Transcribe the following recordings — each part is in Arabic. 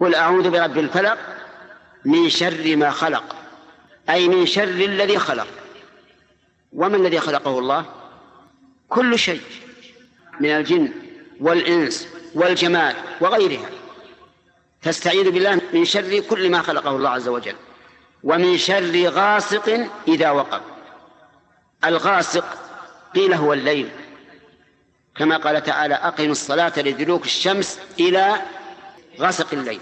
قل أعوذ برب الفلق من شر ما خلق أي من شر الذي خلق. وما الذي خلقه الله؟ كل شيء من الجن والإنس والجمال وغيرها. تستعيذ بالله من شر كل ما خلقه الله عز وجل ومن شر غاسق إذا وقب. الغاسق قيل هو الليل. كما قال تعالى أقم الصلاة لدلوك الشمس إلى غسق الليل.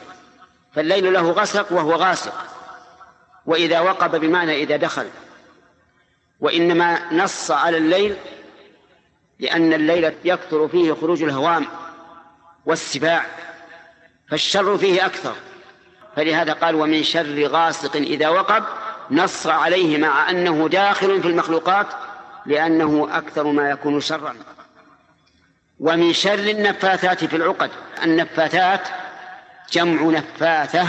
فالليل له غسق وهو غاسق. وإذا وقب بمعنى إذا دخل. وإنما نص على الليل لأن الليل يكثر فيه خروج الهوام والسباع فالشر فيه أكثر. فلهذا قال ومن شر غاسق إذا وقب نص عليه مع أنه داخل في المخلوقات لأنه أكثر ما يكون شرا. ومن شر النفاثات في العقد النفاثات جمع نفاثة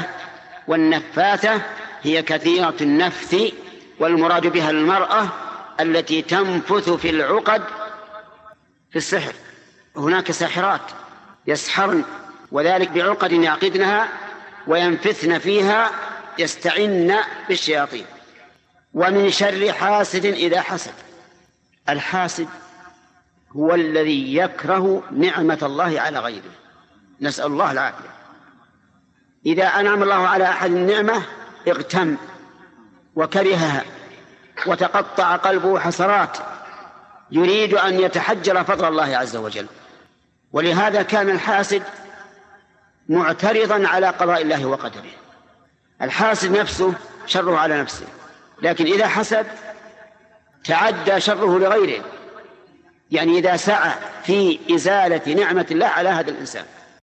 والنفاثة هي كثيرة النفث والمراد بها المرأة التي تنفث في العقد في السحر. هناك ساحرات يسحرن وذلك بعقد يعقدنها وينفثن فيها يستعن بالشياطين. ومن شر حاسد إذا حسد. الحاسد هو الذي يكره نعمة الله على غيره. نسأل الله العافية. إذا أنعم الله على أحد النعمة اغتم وكرهها وتقطع قلبه حسرات يريد أن يتحجر فضل الله عز وجل. ولهذا كان الحاسد معترضا على قضاء الله وقدره. الحاسد نفسه شره على نفسه. لكن إذا حسد تعدى شره لغيره. يعني إذا سعى في إزالة نعمة الله على هذا الإنسان.